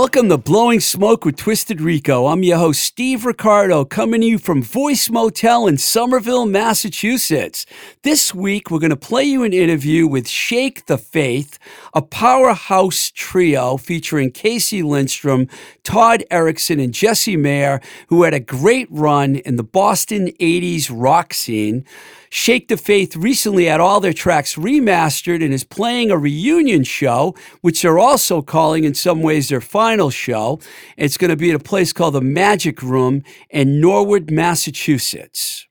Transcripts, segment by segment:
Welcome to Blowing Smoke with Twisted Rico. I'm your host, Steve Ricardo, coming to you from Voice Motel in Somerville, Massachusetts. This week, we're going to play you an interview with Shake the Faith, a powerhouse trio featuring Casey Lindstrom, Todd Erickson, and Jesse Mayer, who had a great run in the Boston 80s rock scene. Shake the Faith recently had all their tracks remastered and is playing a reunion show, which they're also calling in some ways their final show. It's going to be at a place called the Magic Room in Norwood, Massachusetts.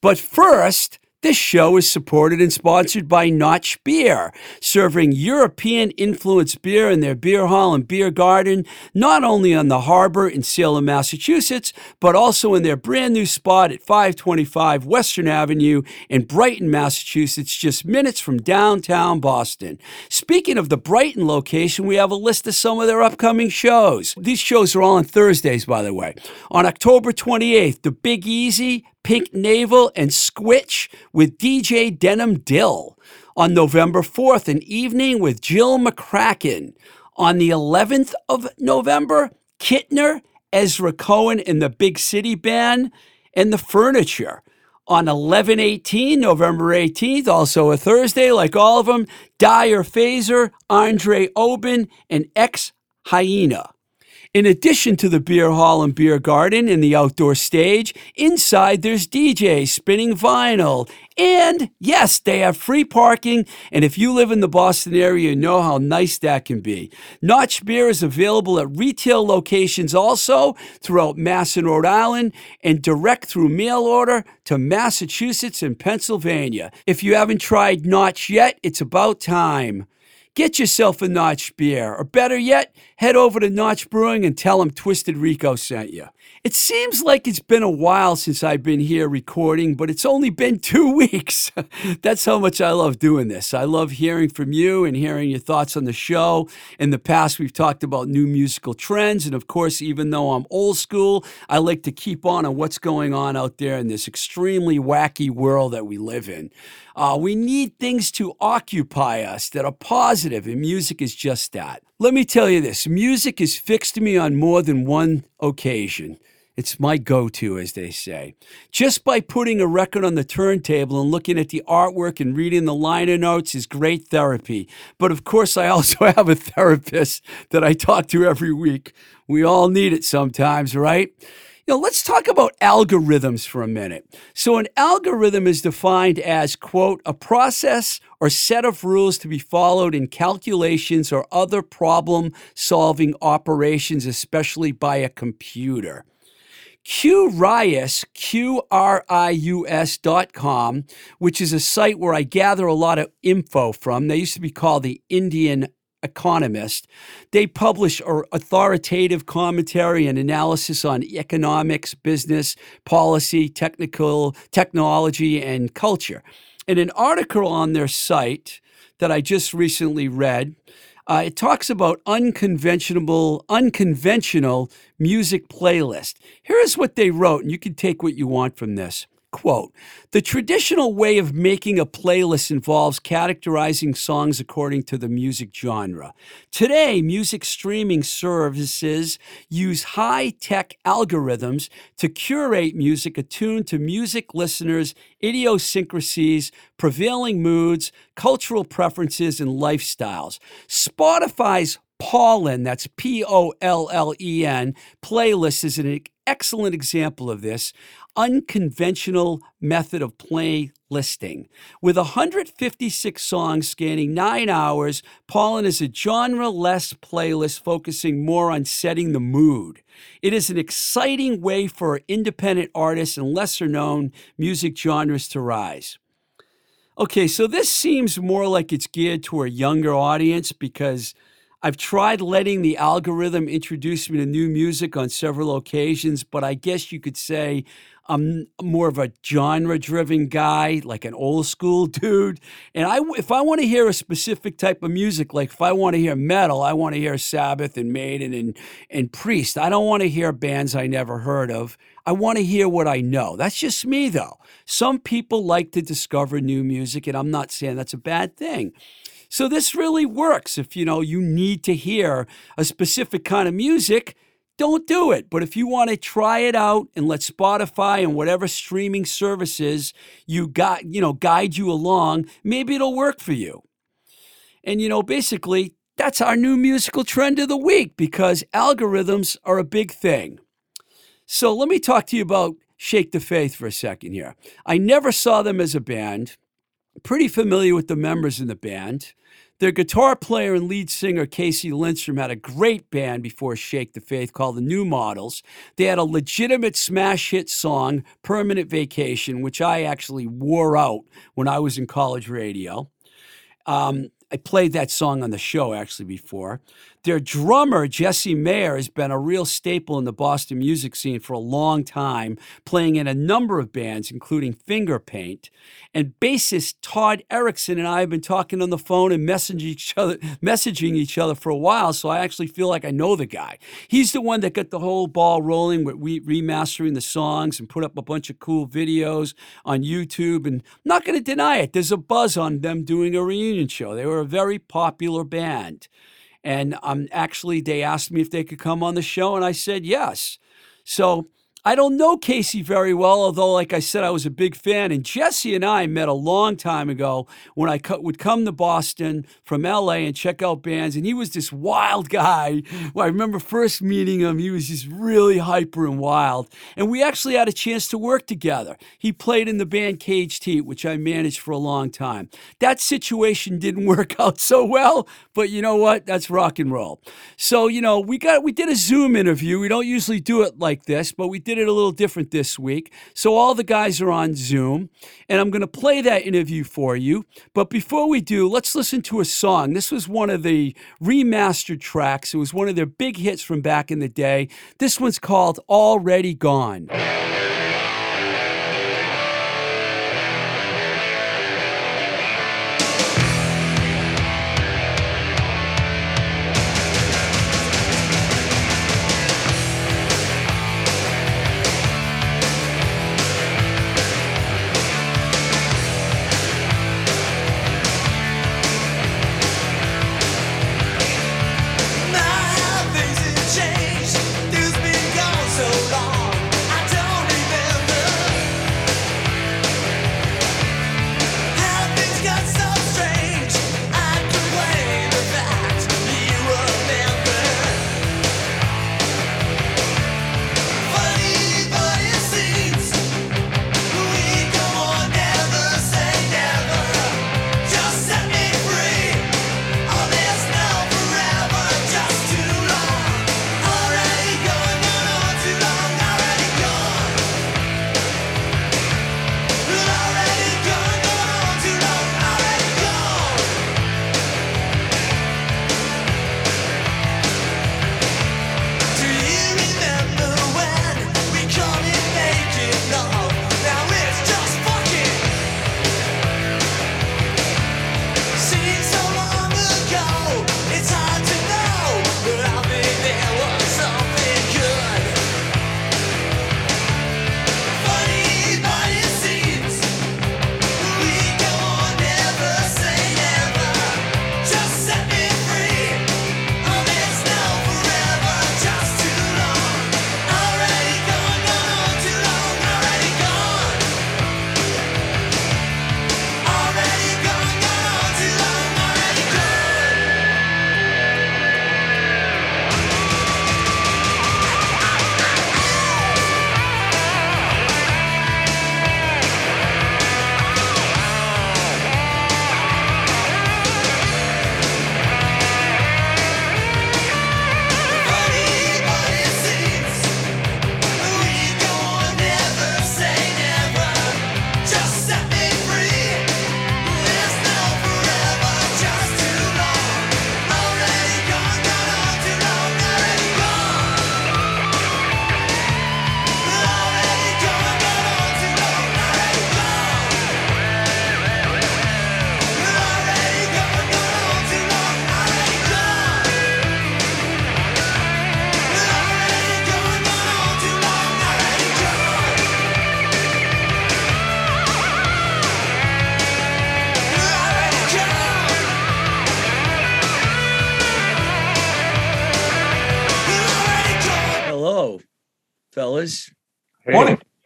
But first, this show is supported and sponsored by Notch Beer, serving European influenced beer in their beer hall and beer garden, not only on the harbor in Salem, Massachusetts, but also in their brand new spot at 525 Western Avenue in Brighton, Massachusetts, just minutes from downtown Boston. Speaking of the Brighton location, we have a list of some of their upcoming shows. These shows are all on Thursdays, by the way. On October 28th, the Big Easy, Pink Navel, and Squitch with DJ Denim Dill. On November 4th, an evening with Jill McCracken. On the 11th of November, Kittner, Ezra Cohen and the Big City Band, and the Furniture. On 11 18, November 18th, also a Thursday, like all of them, Dyer Phaser, Andre Oben, and Ex Hyena. In addition to the beer hall and beer garden and the outdoor stage, inside there's DJs spinning vinyl. And yes, they have free parking. And if you live in the Boston area, you know how nice that can be. Notch Beer is available at retail locations also throughout Mass and Rhode Island and direct through mail order to Massachusetts and Pennsylvania. If you haven't tried Notch yet, it's about time. Get yourself a Notch beer, or better yet, head over to Notch Brewing and tell them Twisted Rico sent you. It seems like it's been a while since I've been here recording, but it's only been two weeks. That's how much I love doing this. I love hearing from you and hearing your thoughts on the show. In the past, we've talked about new musical trends. And of course, even though I'm old school, I like to keep on on what's going on out there in this extremely wacky world that we live in. Uh, we need things to occupy us that are positive, and music is just that. Let me tell you this music has fixed me on more than one occasion. It's my go to, as they say. Just by putting a record on the turntable and looking at the artwork and reading the liner notes is great therapy. But of course, I also have a therapist that I talk to every week. We all need it sometimes, right? Know, let's talk about algorithms for a minute. So, an algorithm is defined as, quote, a process or set of rules to be followed in calculations or other problem solving operations, especially by a computer. QRius, Q-R-I-U-S dot com, which is a site where I gather a lot of info from. They used to be called the Indian Economist. They publish authoritative commentary and analysis on economics, business, policy, technical, technology, and culture. In an article on their site that I just recently read, uh, it talks about unconventional, unconventional music playlist. Here is what they wrote, and you can take what you want from this. Quote The traditional way of making a playlist involves categorizing songs according to the music genre. Today, music streaming services use high tech algorithms to curate music attuned to music listeners' idiosyncrasies, prevailing moods, cultural preferences, and lifestyles. Spotify's Pollen, that's P O L L E N, playlist is an excellent example of this unconventional method of playlisting. With 156 songs spanning nine hours, Pollen is a genre less playlist focusing more on setting the mood. It is an exciting way for independent artists and lesser known music genres to rise. Okay, so this seems more like it's geared to a younger audience because I've tried letting the algorithm introduce me to new music on several occasions, but I guess you could say I'm more of a genre driven guy, like an old school dude. And I, if I want to hear a specific type of music, like if I want to hear metal, I want to hear Sabbath and Maiden and, and Priest. I don't want to hear bands I never heard of. I want to hear what I know. That's just me, though. Some people like to discover new music, and I'm not saying that's a bad thing. So this really works. If you know you need to hear a specific kind of music, don't do it. But if you want to try it out and let Spotify and whatever streaming services you got, you know, guide you along, maybe it'll work for you. And you know, basically, that's our new musical trend of the week because algorithms are a big thing. So let me talk to you about Shake the Faith for a second here. I never saw them as a band. Pretty familiar with the members in the band. Their guitar player and lead singer, Casey Lindstrom, had a great band before Shake the Faith called the New Models. They had a legitimate smash hit song, Permanent Vacation, which I actually wore out when I was in college radio. Um, I played that song on the show actually before. Their drummer, Jesse Mayer, has been a real staple in the Boston music scene for a long time, playing in a number of bands, including Finger Paint. And bassist Todd Erickson and I have been talking on the phone and messaging each other, messaging each other for a while, so I actually feel like I know the guy. He's the one that got the whole ball rolling with re- remastering the songs and put up a bunch of cool videos on YouTube. And I'm not going to deny it, there's a buzz on them doing a reunion show. They were a very popular band. And um, actually, they asked me if they could come on the show, and I said yes. So I don't know Casey very well, although, like I said, I was a big fan. And Jesse and I met a long time ago when I co- would come to Boston from LA and check out bands. And he was this wild guy. Well, I remember first meeting him, he was just really hyper and wild. And we actually had a chance to work together. He played in the band Caged Heat, which I managed for a long time. That situation didn't work out so well, but you know what? That's rock and roll. So, you know, we got we did a Zoom interview. We don't usually do it like this, but we did did it a little different this week. So all the guys are on Zoom, and I'm going to play that interview for you. But before we do, let's listen to a song. This was one of the remastered tracks. It was one of their big hits from back in the day. This one's called Already Gone.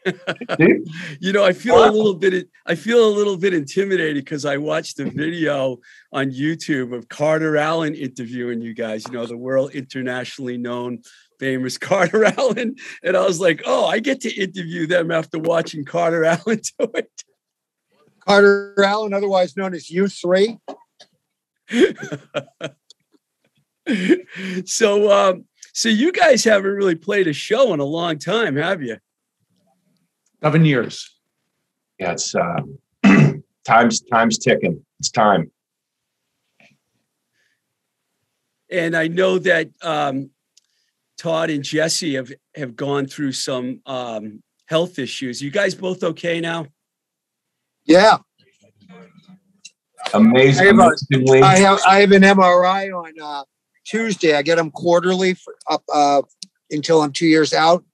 you know, I feel a little bit. I feel a little bit intimidated because I watched a video on YouTube of Carter Alan interviewing you guys. You know, the world internationally known, famous Carter Alan, and I was like, oh, I get to interview them after watching Carter Alan do it. Carter Alan, otherwise known as U three. so, um, so you guys haven't really played a show in a long time, have you? Seven years. Yeah, it's uh, time's time's ticking. It's time. And I know that um, Todd and Jesse have have gone through some um, health issues. You guys both okay now? Yeah. Amazing. I have, I have, I have an MRI on uh, Tuesday. I get them quarterly for up uh, until I'm two years out.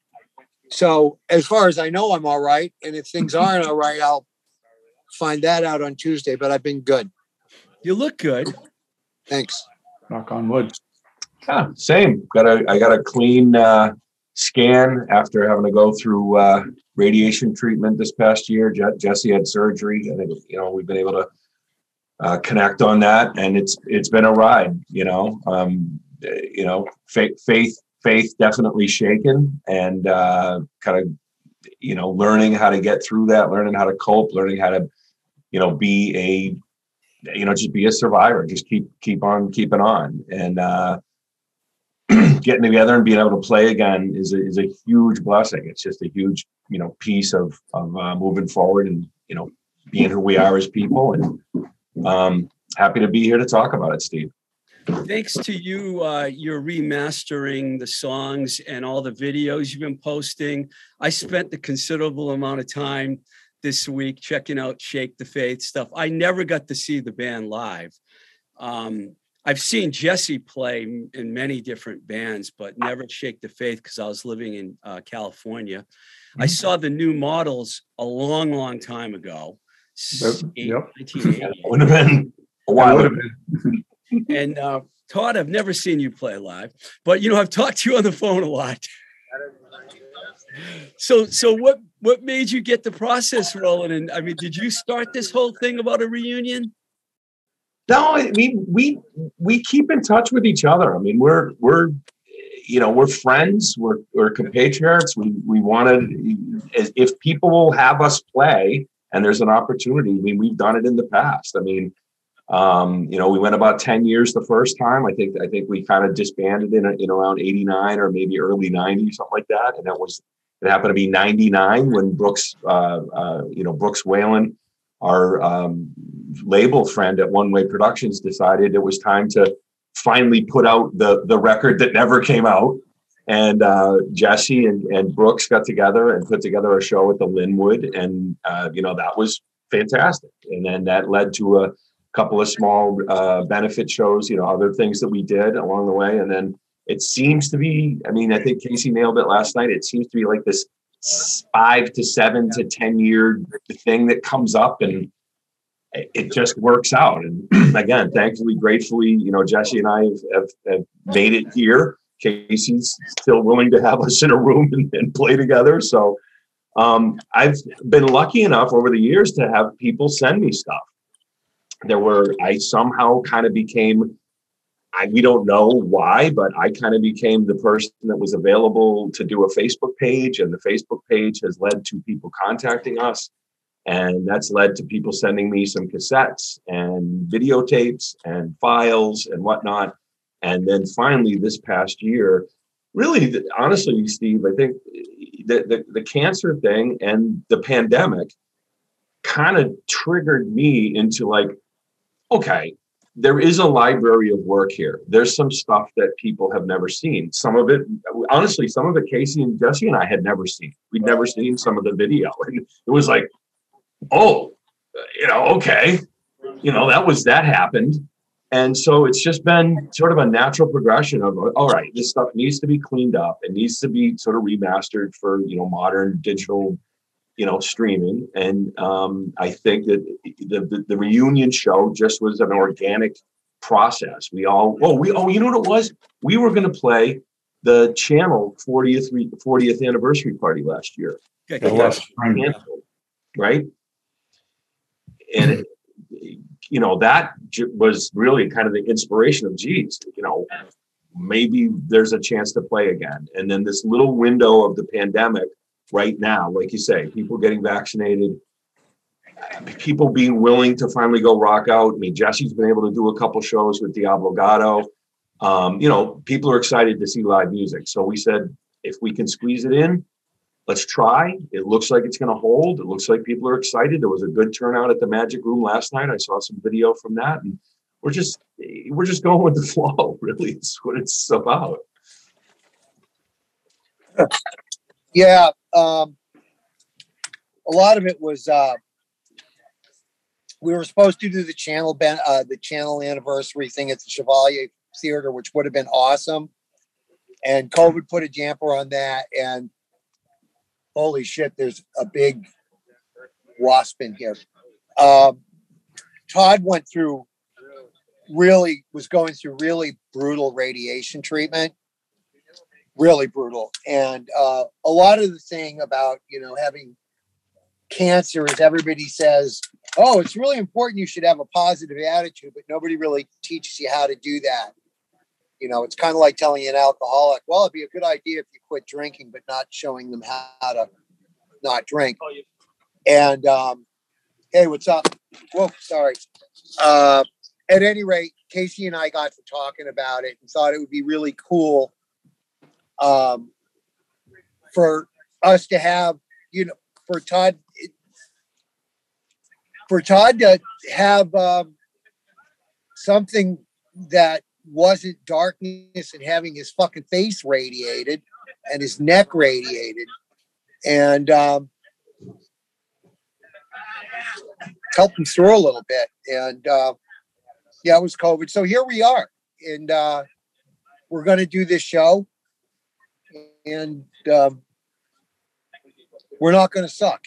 So as far as I know, I'm all right. And if things aren't all right, I'll find that out on Tuesday. But I've been good. You look good. Thanks. Knock on wood. Yeah, same. Got a I got a clean uh, scan after having to go through uh, radiation treatment this past year. Je- Jesse had surgery. I think you know we've been able to uh, connect on that, and it's it's been a ride. You know, um, you know, faith faith faith definitely shaken and uh, kind of you know learning how to get through that learning how to cope learning how to you know be a you know just be a survivor just keep keep on keeping on. And uh getting together and being able to play again is a, is a huge blessing. It's just a huge you know piece of of uh, moving forward and you know being who we are as people and um happy to be here to talk about it steve Thanks to you, uh, you're remastering the songs and all the videos you've been posting. I spent a considerable amount of time this week checking out Shake the Faith stuff. I never got to see the band live. Um, I've seen Jesse play in many different bands, but never Shake the Faith because I was living in uh, California. I mm-hmm. saw the new models a long, long time ago. Yep. Would have been a while and uh, Todd, I've never seen you play live, but you know I've talked to you on the phone a lot. So, so what what made you get the process rolling? And I mean, did you start this whole thing about a reunion? No, I mean we we keep in touch with each other. I mean, we're we're you know we're friends. We're we're compatriots. We we wanted if people will have us play and there's an opportunity. I mean, we've done it in the past. I mean, um, you know, we went about 10 years the first time. I think I think we kind of disbanded in, in around 89 or maybe early 90s, something like that. And that was it happened to be 99 when Brooks, uh, uh, you know, Brooks Whalen, our um, label friend at One Way Productions, decided it was time to finally put out the the record that never came out. And uh, Jesse and, and Brooks got together and put together a show at the Linwood, and uh, you know that was fantastic. And then that led to a couple of small uh, benefit shows, you know, other things that we did along the way. And then it seems to be, I mean, I think Casey nailed it last night. It seems to be like this five to seven to 10 year thing that comes up and it just works out. And again, thankfully, gratefully, you know, Jesse and I have, have, made it here. Casey's still willing to have us in a room and, and play together. So um, I've been lucky enough over the years to have people send me stuff there were i somehow kind of became I, we don't know why but i kind of became the person that was available to do a facebook page and the facebook page has led to people contacting us and that's led to people sending me some cassettes and videotapes and files and whatnot. And then finally this past year really honestly steve i think the, the, the cancer thing and the pandemic kind of triggered me into like okay, there is a library of work here. There's some stuff that people have never seen. Some of it, honestly, some of it Casey and Jesse and I had never seen. We'd never seen some of the video. And it was like, oh, you know, okay, you know, that was that happened. And so it's just been sort of a natural progression of all right, this stuff needs to be cleaned up. It needs to be sort of remastered for, you know, modern digital you know, streaming. And um, I think that the, the, the reunion show just was an organic process. We all, oh, we, oh, you know what it was? We were going to play the channel 40th 40th anniversary party last year. Good, It good. was fine. canceled, right? And it, you know that was really kind of the inspiration of geez, you know, maybe there's a chance to play again. And then this little window of the pandemic right now, like you say, people getting vaccinated, people being willing to finally go rock out. I mean, Jesse's been able to do a couple shows with Diablo Gatto. Um, you know, people are excited to see live music. So we said, if we can squeeze it in, let's try. It looks like it's going to hold. It looks like people are excited. There was a good turnout at the Magic Room last night. I saw some video from that, and we're just we're just going with the flow. Really, it's what it's about. Yeah, um, a lot of it was uh, we were supposed to do the channel ben, uh, the channel anniversary thing at the Chevalier Theater, which would have been awesome. And COVID put a damper on that. And holy shit, there's a big wasp in here. Um, Todd went through really was going through really brutal radiation treatment really brutal. And uh, a lot of the thing about you know having cancer is everybody says, "Oh, it's really important. You should have a positive attitude," but nobody really teaches you how to do that. You know, it's kind of like telling an alcoholic, "Well, it'd be a good idea if you quit drinking, but not showing them how to not drink." And um, hey, what's up? Whoa, sorry. Uh, at any rate, Casey and I got to talking about it and thought it would be really cool um, for us to have, you know, for Todd, for Todd to have um, something that wasn't darkness and having his fucking face radiated and his neck radiated and um, help him through a little bit. And uh, yeah, it was COVID. So here we are. And uh, we're going to do this show and um, we're not going to suck.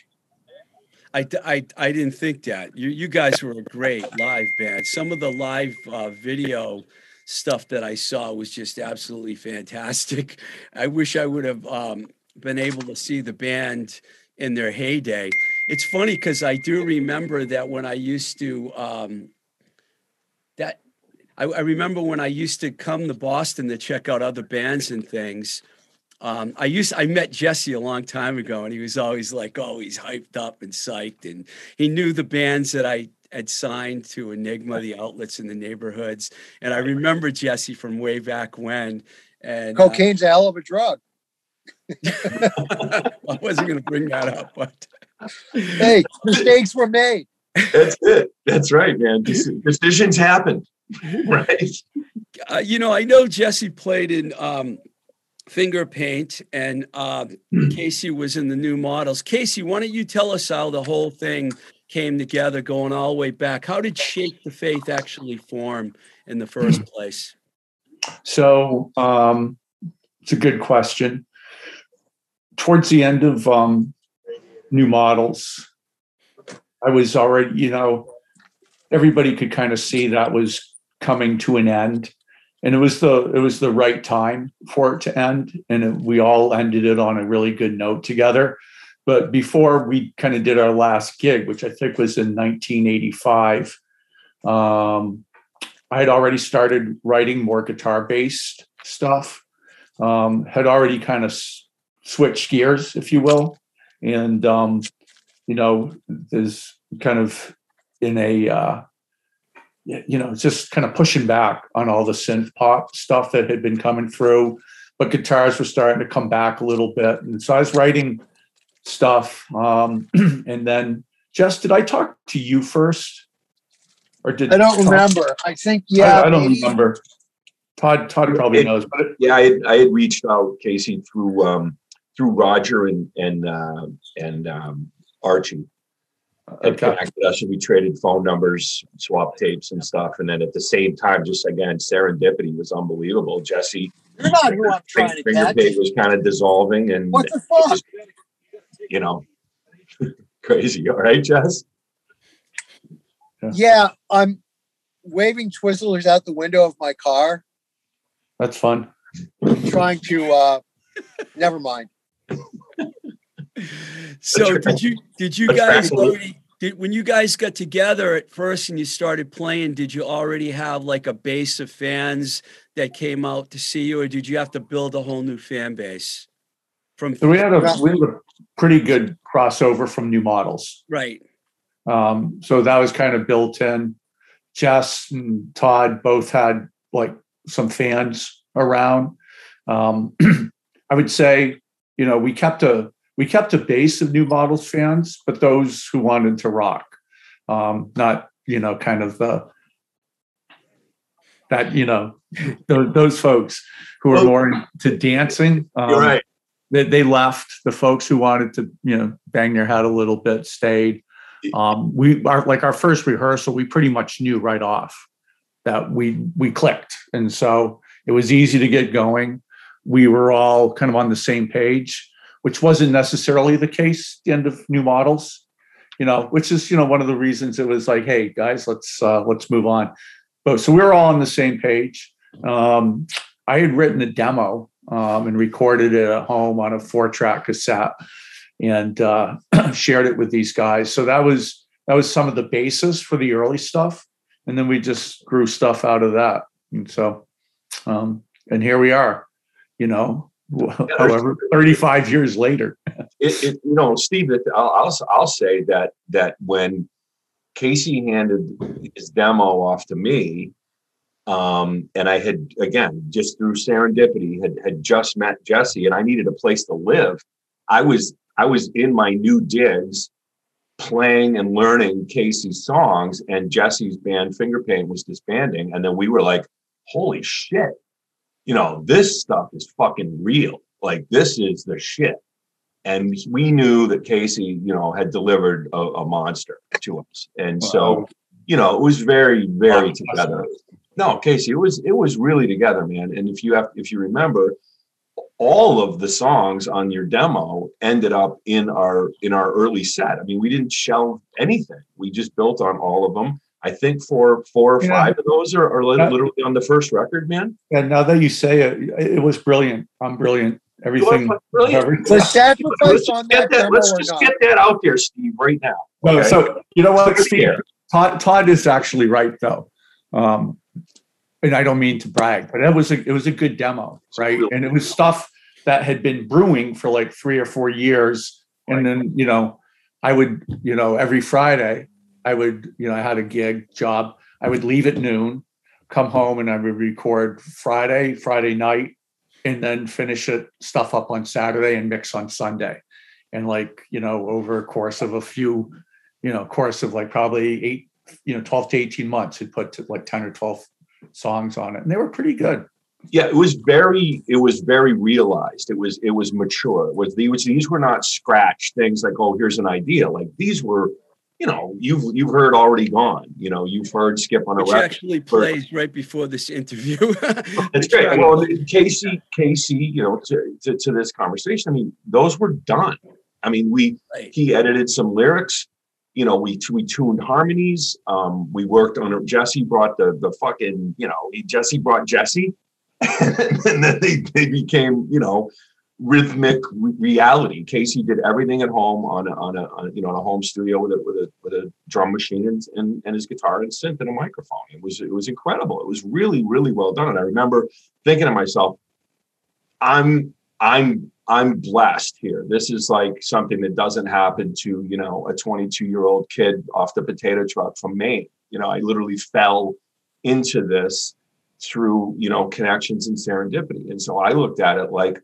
I, I, I didn't think that. You, you guys were a great live band. Some of the live uh, video stuff that I saw was just absolutely fantastic. I wish I would have um, been able to see the band in their heyday. It's funny because I do remember that when I used to, um, that I, I remember when I used to come to Boston to check out other bands and things. Um, I used I met Jesse a long time ago, and he was always like, "Oh, he's hyped up and psyched," and he knew the bands that I had signed to Enigma, the outlets in the neighborhoods. And I remember Jesse from way back when. And uh, Cocaine's a hell of a drug. I wasn't going to bring that up, but Hey, mistakes were made. That's it. That's right, man. Decisions happen, right? uh, you know, I know Jesse played in um, Finger Paint, and uh, Casey was in the new models. Casey, why don't you tell us how the whole thing came together, going all the way back? How did Shake the Faith actually form in the first place? So um, it's a good question. Towards the end of um, new models, I was already, you know, everybody could kind of see that was coming to an end, and it was the it was the right time for it to end, and it, we all ended it on a really good note together. But before we kind of did our last gig, which I think was in 1985, um, I had already started writing more guitar based stuff. Um, had already kind of s- switched gears, if you will, and um, you know, there's kind of in a uh, you know, it's just kind of pushing back on all the synth pop stuff that had been coming through, but guitars were starting to come back a little bit, and so I was writing stuff, um, and then Jess, did I talk to you first, or did I don't Todd- remember. I think, yeah. I, I don't maybe- remember. Todd Todd probably It- knows, but it, Yeah, I had, I had reached out Casey through um, through Roger and and uh, and um, Archie. Had okay. connected us and we traded phone numbers, swap tapes and stuff. And then at the same time, just again, serendipity was unbelievable. Jesse You're not who I'm trying to Finger catch. Pig was kind of dissolving and What the fuck? you know crazy. All right, Jess. Yeah, I'm waving Twizzlers out the window of my car. That's fun. trying to. uh Never mind. So did you did you guys already did when you guys got together at first and you started playing, did you already have like a base of fans that came out to see you, or did you have to build a whole new fan base? From So we had a we had a pretty good crossover from new models. right. Um, so that was kind of built in. Jess and Todd both had like some fans around. Um, I would say, you know, we kept a we kept a base of new models fans, but those who wanted to rock, um, not you know, kind of the that you know those, those folks who are Well- more into dancing. Um, right. they, they left. The folks who wanted to, you know, bang their head a little bit stayed. Um, we are like our first rehearsal. We pretty much knew right off that we we clicked, and so it was easy to get going. We were all kind of on the same page, which wasn't necessarily the case at the end of new models. You know, which is you know one of the reasons it was like, hey guys, let's uh, let's move on. But so we were all on the same page. Um, I had written a demo um, and recorded it at home on a four track cassette and uh, shared it with these guys. So that was that was some of the basis for the early stuff, and then we just grew stuff out of that. And so, um, and here we are, you know, however, thirty five years later. it, it, you know, Steve, I'll, I'll, I'll say that, that when Casey handed his demo off to me, um, and I had, again, just through serendipity, had, had just met Jesse and I needed a place to live. I was, I was in my new digs playing and learning Casey's songs and Jesse's band Finger Paint was disbanding. And then we were like, holy shit, you know, this stuff is fucking real. Like this is the shit and we knew that Casey, you know, had delivered a, a monster to us, and so you know it was very, very Wow. together. No, Casey, it was it was really together, man. And if you have, if you remember, all of the songs on your demo ended up in our in our early set. I mean, we didn't shelve anything. We just built on all of them. I think four, four or Yeah. five of those are, are li- Yeah. literally on the first record, man. And now that you say it, it was brilliant. I'm brilliant. Everything. Brilliant. everything. Was sacrifice Let's on just get that that. Let's just not? get that out there, Steve, right now. No, Okay? so you know what, Steve? Todd, Todd is actually right though, um, and I don't mean to brag, but it was a it was a good demo, right? Really And it was stuff that had been brewing for like three or four years, and then you know, I would you know every Friday I would you know I had a gig job. I would leave at noon, come home, and I would record Friday, Friday night, and then finish it stuff up on Saturday and mix on Sunday, and like you know over a course of a few you know, course of like probably eight, you know, 12 to 18 months, had put like 10 or 12 songs on it. And they were pretty good. yeah it was very it was very realized it was it was mature it was these were not scratch things like oh here's an idea like these were you know you've you've heard already gone you know you've heard skip on a Which record actually plays right before this interview. that's great well casey casey you know to, to, to this conversation i mean those were done i mean we Right. he edited some lyrics you know we we tuned harmonies um we worked on it jesse brought the the fucking you know jesse brought jesse and then they, they became you know rhythmic re- reality. Casey did everything at home on a, on a on, you know in a home studio with a with a with a drum machine and, and and his guitar and synth and a microphone. It was it was incredible. It was really really well done. And i remember thinking to myself i'm i'm i'm blessed here. This is like something that doesn't happen to you know a 22 year old kid off the potato truck from maine. You know i literally fell into this through you know connections and serendipity. And so i looked at it like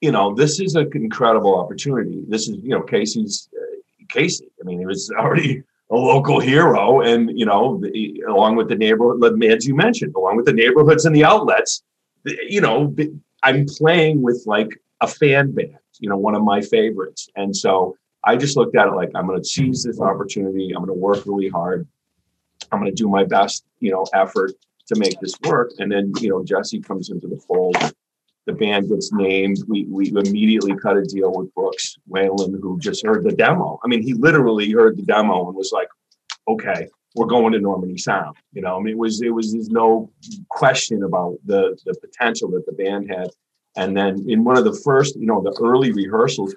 you know this is an incredible opportunity. This is you know casey's uh, casey. I mean he was already a local hero and you know the, along with the neighborhood as you mentioned along with the neighborhoods and the outlets you know i'm playing with like a fan band you know one of my favorites. And so i just looked at it like i'm going to seize this opportunity. I'm going to work really hard. I'm going to do my best you know effort to make this work. And then you know jesse comes into the fold the band gets named we we immediately cut a deal with brooks whalen who just heard the demo i mean he literally heard the demo and was like okay we're going to Normandy Sound. You know, I mean, it was it was there's no question about the the potential that the band had. And then in one of the first, you know, the early rehearsals,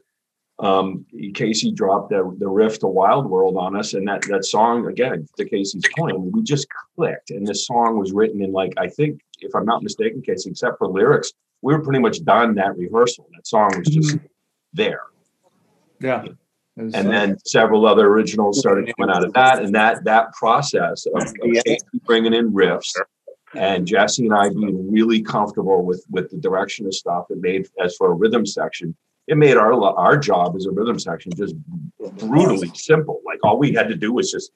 um, Casey dropped the, the riff to Wild World on us, and that that song again, to Casey's point, we just clicked. And this song was written in like I think, if I'm not mistaken, Casey, except for lyrics, we were pretty much done that rehearsal. That song was just mm-hmm. there. Yeah. And uh, then several other originals started coming out of that, and that that process of, of bringing in riffs, and Jesse and I being really comfortable with with the direction of stuff. It made as for a rhythm section, it made our our job as a rhythm section just brutally simple. Like all we had to do was just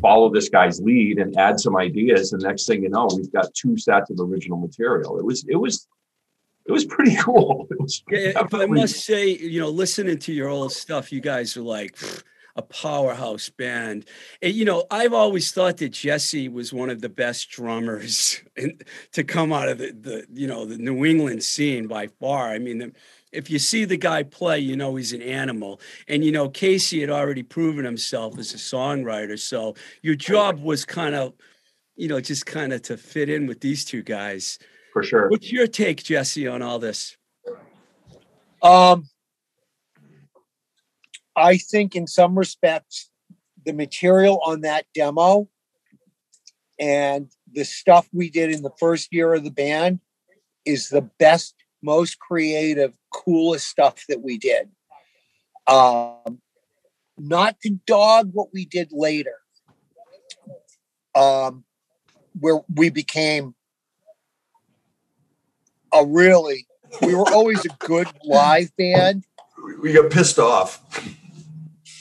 follow this guy's lead and add some ideas, and next thing you know, we've got two sets of original material. It was it was it was pretty cool. Was yeah, I must say, you know, listening to your old stuff, you guys are like a powerhouse band. And, you know, I've always thought that Jesse was one of the best drummers in, to come out of the, the, you know, the New England scene by far. I mean, the, if you see the guy play, you know he's an animal. And you know, Casey had already proven himself as a songwriter. So your job was kind of, you know, just kind of to fit in with these two guys for sure. What's your take, Jesse, on all this? Um, I think in some respects, the material on that demo and the stuff we did in the first year of the band is the best, most creative, coolest stuff that we did. Um, not to dog what we did later, um, where we became a really we were always a good live band. We got pissed off.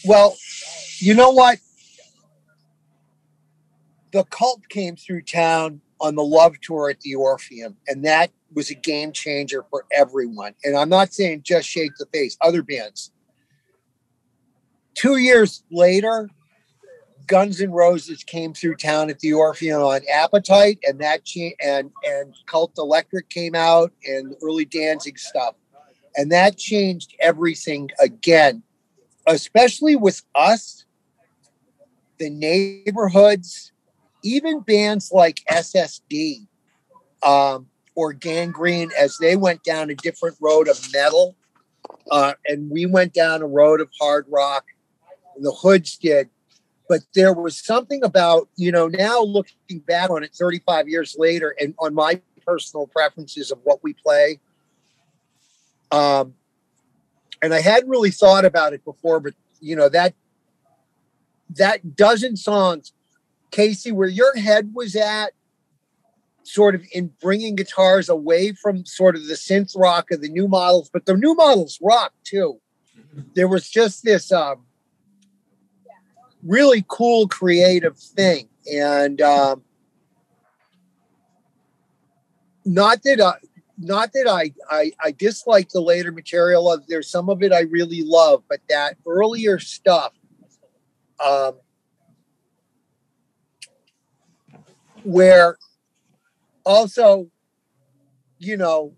Well, you know what? The cult came through town on the love tour at the Orpheum, and that was a game changer for everyone. And I'm not saying just shake the faith, other bands. Two years later, Guns N' Roses came through town at the Orpheum on Appetite, and that cha- and and Cult Electric came out, and early Danzig stuff, and that changed everything again, especially with us, the neighborhoods, even bands like SSD um, or Gang Green as they went down a different road of metal, uh, and we went down a road of hard rock. The Hoods did but there was something about you know now looking back on it 35 years later and on my personal preferences of what we play um and i hadn't really thought about it before but you know that that dozen songs casey where your head was at sort of in bringing guitars away from sort of the synth rock of the new models but the new models rock too. There was just this um really cool creative thing and um, not that I, not that I, I I dislike the later material of there's some of it I really love, but that earlier stuff, um, where also, you know,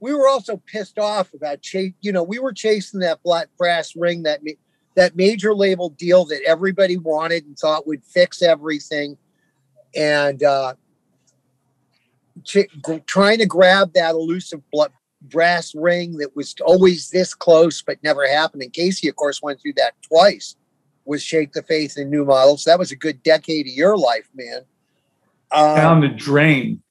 we were also pissed off about chase. You know, we were chasing that black brass ring that that major label deal that everybody wanted and thought would fix everything. And uh, ch- trying to grab that elusive blood, brass ring that was always this close but never happened. And casey of course went through that twice with shake the faith and new models. That was a good decade of your life man. Um, down the drain.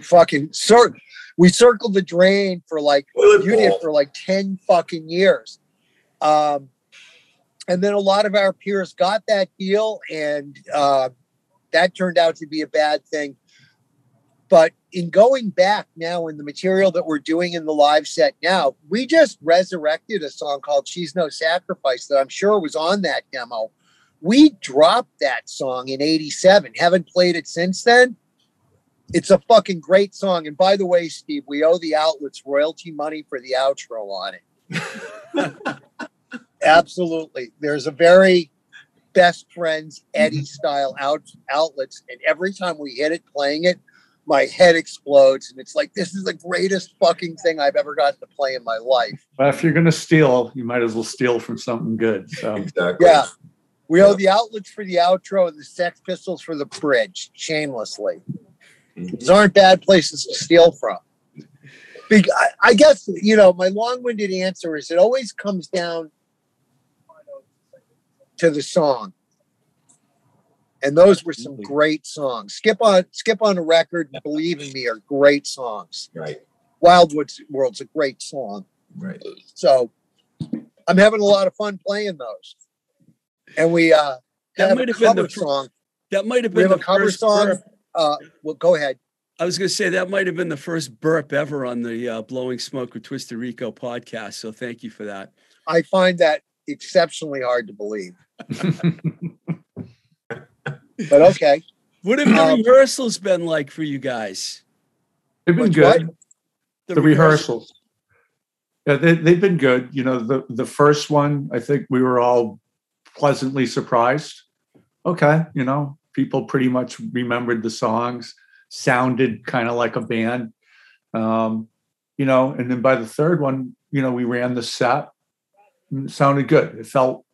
fucking cir- we circled the drain for like you did for like 10 fucking years. Um, and then a lot of our peers got that deal, and uh, that turned out to be a bad thing. But in going back now in the material that we're doing in the live set now, we just resurrected a song called She's No Sacrifice that I'm sure was on that demo. We dropped that song in 87, haven't played it since then. It's a fucking great song. And by the way, Steve, we owe the outlets royalty money for the outro on it. Absolutely. There's a very best friends mm-hmm. Eddie style out outlets, and every time we hit it playing it, my head explodes, and it's like this is the greatest fucking thing I've ever gotten to play in my life. But if you're gonna steal, you might as well steal from something good. So exactly. Yeah. We owe the outlets for the outro and the Sex Pistols for the bridge, shamelessly. Mm-hmm. These aren't bad places to steal from. Be- I, I guess, you know, my long winded answer is it always comes down to the song. And those were some great songs. Skip on Skip on a record, and Believe in Me are great songs. Right. Wildwood's World's a great song. Right. So I'm having a lot of fun playing those. And we uh That might have been the song. That might have We been have the a cover first song. burp. Uh well go ahead. I was going to say that might have been the first burp ever on the uh, Blowing Smoke with Twisted Rico podcast. So thank you for that. I find that exceptionally hard to believe. But okay. What have the Um, rehearsals been like for you guys? They've been Which what? good. The rehearsals. Yeah, they, they've been good. You know, the, the first one, I think we were all pleasantly surprised. Okay, you know, people pretty much remembered the songs, sounded kind of like a band. Um, you know, and then by the third one, you know, we ran the set. It sounded good. It felt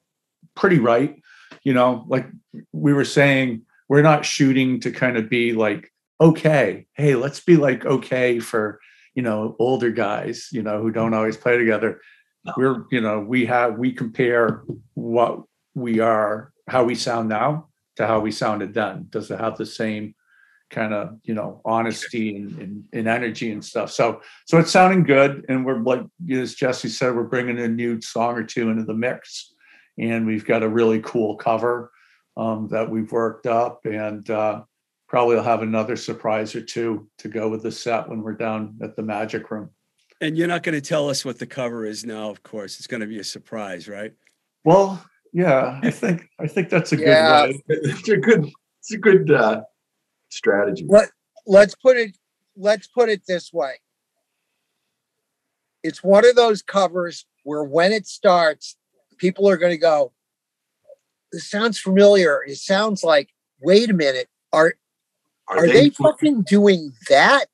pretty right. You know, like we were saying, we're not shooting to kind of be like, okay, hey, let's be like okay for you know older guys you know who don't always play together. We're you know we have we compare what we are how we sound now to how we sounded then. Does it have the same kind of you know honesty and, and, and energy and stuff? So so it's sounding good and we're like as jesse said we're bringing a new song or two into the mix and we've got a really cool cover um, that we've worked up and uh, probably will have another surprise or two to go with the set when we're down at the magic room. And you're not going to tell us what the cover is now, of course. It's going to be a surprise, right? Well, yeah, I think I think that's a Yeah. good way. It's a good. It's a good uh, strategy. What let's put it let's put it this way. It's one of those covers where when it starts, people are going to go, This sounds familiar. It sounds like, wait a minute, are are, they, fucking doing that?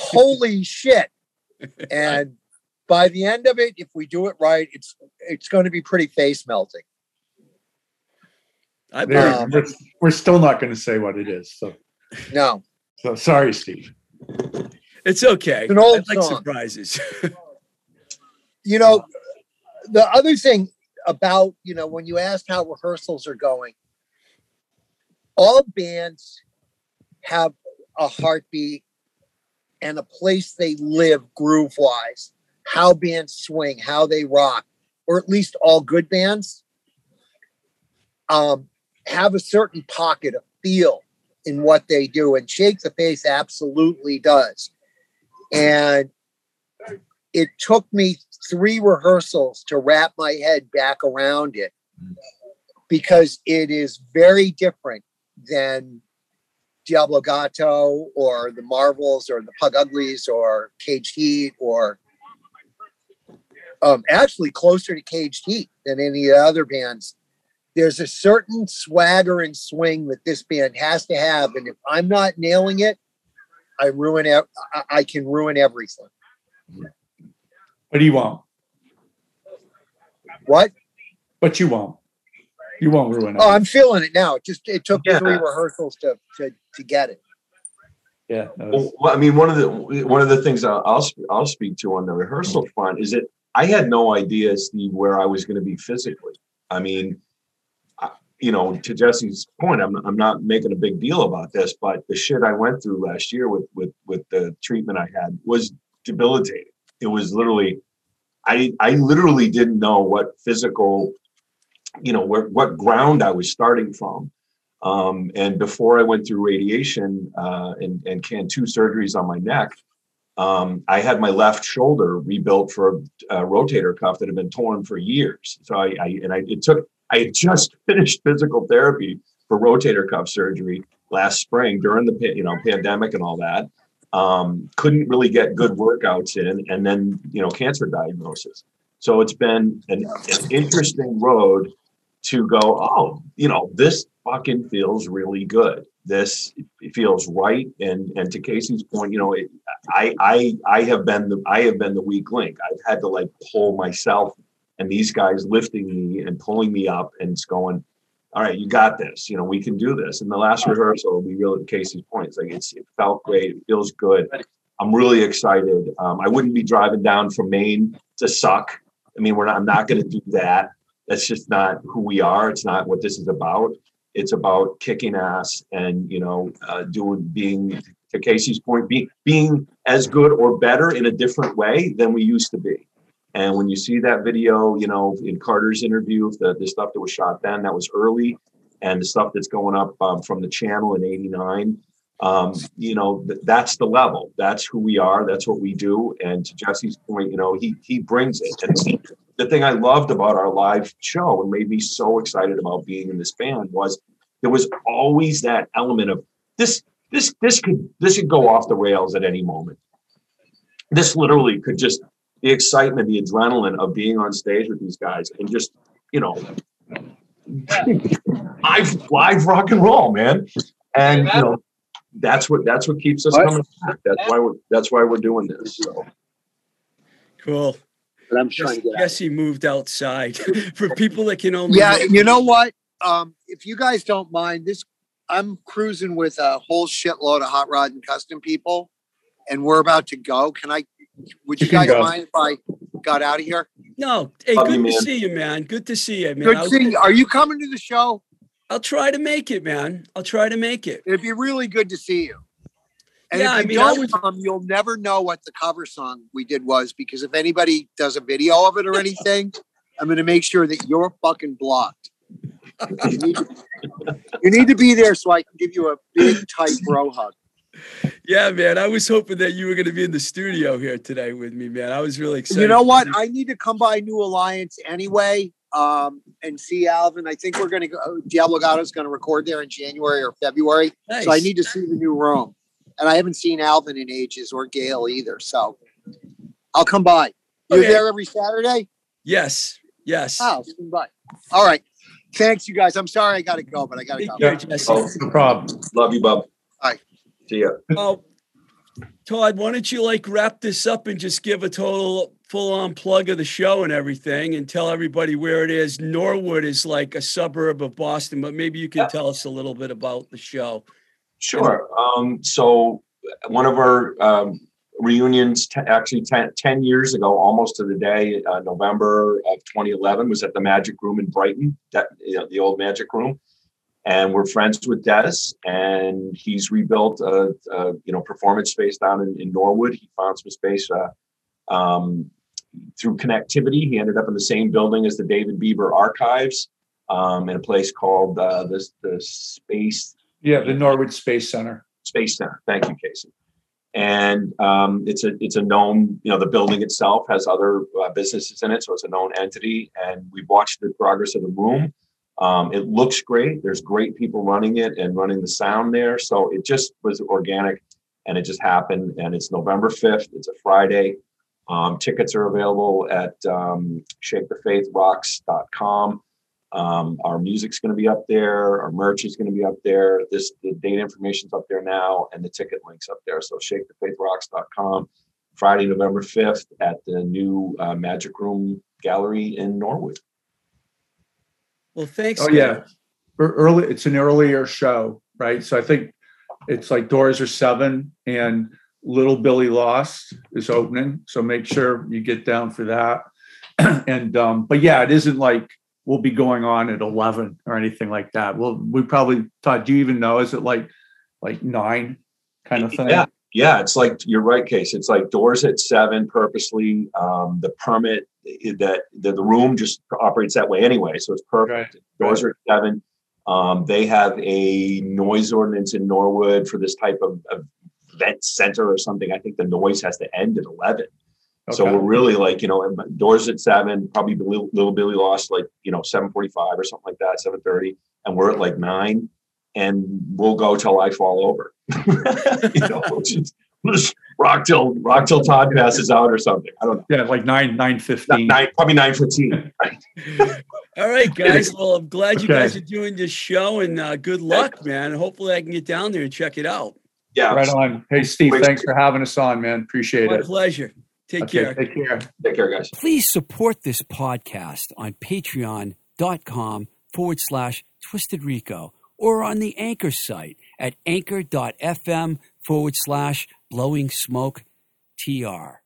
Holy shit. And by the end of it, if we do it right, it's it's going to be pretty face melting. I Um, we're, we're still not going to say what it is. So, No. so sorry, Steve. it's okay. It's an old I like song. surprises. you know the other thing about you know when you asked how rehearsals are going all bands have a heartbeat and a place they live groove wise how bands swing how they rock or at least all good bands um, have a certain pocket of feel in what they do and shake the faith absolutely does. And it took me three rehearsals to wrap my head back around it because it is very different than Diablo Gato or the Marvels or the Pug Uglies or Caged Heat or um, actually closer to Caged Heat than any of the other bands. There's a certain swagger and swing that this band has to have, and if I'm not nailing it, I ruin. ev- I- I can ruin everything. But you won't. What? But you won't. You won't ruin oh, it. Oh, I'm feeling it now. It just it took me Yeah. three rehearsals to to to get it. yeah. was- Well, well, I mean, one of the one of the things I'll I'll, I'll speak to on the rehearsal mm-hmm. front is that I had no idea, Steve, where I was going to be physically. I mean, I, you know, to Jesse's point, I'm I'm not making a big deal about this, but the shit I went through last year with with with the treatment I had was debilitating. It was literally, I I literally didn't know what physical, you know, where what ground I was starting from. Um, and before I went through radiation uh, and, and can two surgeries on my neck, um, I had my left shoulder rebuilt for a rotator cuff that had been torn for years. So I, I and I it took I had just finished physical therapy for rotator cuff surgery last spring during the you know pandemic and all that. Um, couldn't really get good workouts in, and then you know cancer diagnosis. So it's been an, an interesting road to go. Oh, you know this fucking feels really good. This feels right. And and to Casey's point, you know, it, I I I have been the I have been the weak link. I've had to like pull myself, and these guys lifting me and pulling me up, and it's going. All right, you got this. You know, we can do this. And the last rehearsal, we really, Casey's point, it's like it's it felt great. It feels good. I'm really excited. Um, I wouldn't be driving down from Maine to suck. I mean, we're not. I'm not going to do that. That's just not who we are. It's not what this is about. It's about kicking ass and you know, uh, doing being to Casey's point, being being as good or better in a different way than we used to be. And when you see that video, you know, in Carter's interview, the, the stuff that was shot then, that was early, and the stuff that's going up um, from the channel in '89, um, you know, th- that's the level. That's who we are. That's what we do. And to Jesse's point, you know, he he brings it. And he, the thing I loved about our live show and made me so excited about being in this band was there was always that element of this this this could this could go off the rails at any moment. This literally could just the excitement, the adrenaline of being on stage with these guys and just, you know, live live rock and roll, man. And you know, that's what that's what keeps us What? coming back. That's why we're that's why we're doing this. So Cool. But I'm trying to get out. Jesse moved outside for people that can only. Yeah, you know what? Um, if you guys don't mind, this I'm cruising with a whole shitload of hot rod and custom people, and we're about to go. Can I? Would you You guys go. mind if I got out of here? No, hey, Love good you, to see you, man. Good to see you, man. Good I'll, seeing. Are you coming to the show? I'll try to make it, man. I'll try to make it. It'd be really good to see you. And Yeah, I if you mean, I don't would- come, you'll never know what the cover song we did was because if anybody does a video of it or anything, I'm going to make sure that you're fucking blocked. You need, to, you need to be there so I can give you a big tight bro hug. Yeah, man. I was hoping that you were going to be in the studio here today with me, man. I was really excited. You know what? I need to come by New Alliance anyway um, and see Alvin. I think we're going to go. Diablo Gatto's going to record there in January or February. Nice. So I need to see the new room. And I haven't seen Alvin in ages or Gail either. So I'll come by. You're Okay. there every Saturday? Yes. Yes. Oh, I'll swing by. All right. Thanks, you guys. I'm sorry I got to go, but I got to go. Yeah. Oh. No problem. love you, bub. Bye. See ya. Oh, Todd, why don't you like wrap this up and just give a total full on plug of the show and everything and tell everybody where it is? Norwood is like a suburb of Boston, but maybe you can tell us a little bit about the show. Sure. Um, so one of our um, reunions, t- actually 10, 10 years ago, almost to the day, uh, November of 2011, was at the Magic Room in Brighton, that, you know, the old Magic Room. And we're friends with Des, and he's rebuilt a, a you know performance space down in, in Norwood. He found some space uh, um, through connectivity. He ended up in the same building as the David Bieber Archives um, in a place called uh, the the Space Yeah, the Norwood Space Center. Space Center. Thank you, Casey. And um, it's a it's a known you know the building itself has other uh, businesses in it, so it's a known entity. And we've watched the progress of the room. Um, it looks great. There's great people running it and running the sound there. So it just was organic, and it just happened. And it's November fifth. It's a Friday. Um, tickets are available at um, ShakeTheFaithRocks.com. Um, our music's going to be up there. Our merch is going to be up there. This the date information's up there now, and the ticket links up there. So ShakeTheFaithRocks.com. Friday, November fifth, at the new uh, Magic Room Gallery in Norwood. Well, thanks. Oh man. yeah, early. It's an earlier show, right? So I think it's like doors are seven, and Little Billy Lost is opening. So make sure you get down for that. and um, but yeah, it isn't like we'll be going on at eleven or anything like that. Well, we probably Todd. Do you even know? Is it like like nine kind of thing? Yeah, yeah. It's like you're right, Case. It's like doors at seven purposely. Um, the permit that the, room just operates that way anyway, so it's perfect. Doors are at seven. Um, they have a noise ordinance in Norwood for this type of, of event center or something. I think the noise has to end at eleven. So we're really like, you know, doors at seven, probably little, little Billy lost like, you know, seven forty-five or something like that, seven thirty, and we're at like nine, and we'll go till I fall over. you know, we'll just, we'll rock till rock till Todd passes out or something. I don't know. yeah, like nine nine fifteen. Nine, probably nine fifteen. All right, guys. Well, I'm glad you Okay. guys are doing this show and uh, good luck, man. Hopefully, I can get down there and check it out. Yeah. Right on. Hey Steve, Wait. thanks for having us on, man. Appreciate My it. pleasure. Take Okay, care. Take care. Take care, guys. Please support this podcast on patreon.com forward slash Twisted Rico or on the Anchor site at anchor.fm forward slash blowing smoke TR.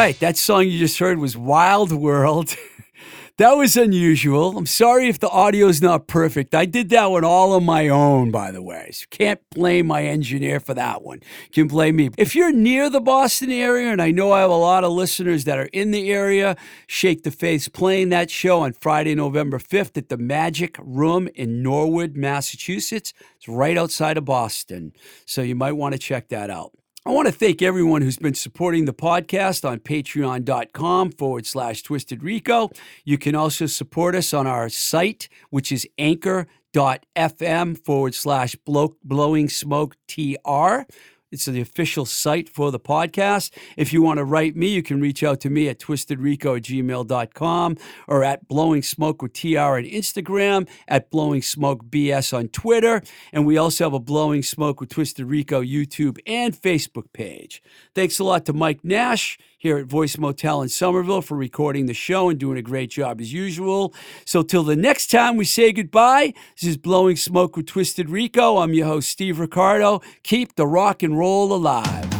Right, that song you just heard was Wild World. that was unusual. I'm sorry if the audio's not perfect. I did that one all on my own, by the way. So can't blame my engineer for that one. Can blame me. If you're near the Boston area, and I know I have a lot of listeners that are in the area, Shake the Faith playing that show on Friday, November 5th at the Magic Room in Norwood, Massachusetts. It's right outside of Boston. So you might want to check that out. I want to thank everyone who's been supporting the podcast on patreon.com forward slash twisted rico. You can also support us on our site, which is anchor.fm forward slash blow- blowing smoke tr. It's the official site for the podcast. If you want to write me, you can reach out to me at twistedrico at gmail.com or at blowing smoke with TR on Instagram, at blowing smoke BS on Twitter. And we also have a blowing smoke with Twisted Rico YouTube and Facebook page. Thanks a lot to Mike Nash here at Voice Motel in Somerville for recording the show and doing a great job as usual. So till the next time we say goodbye, this is Blowing Smoke with Twisted Rico. I'm your host, Steve Ricardo. Keep the rock and roll alive.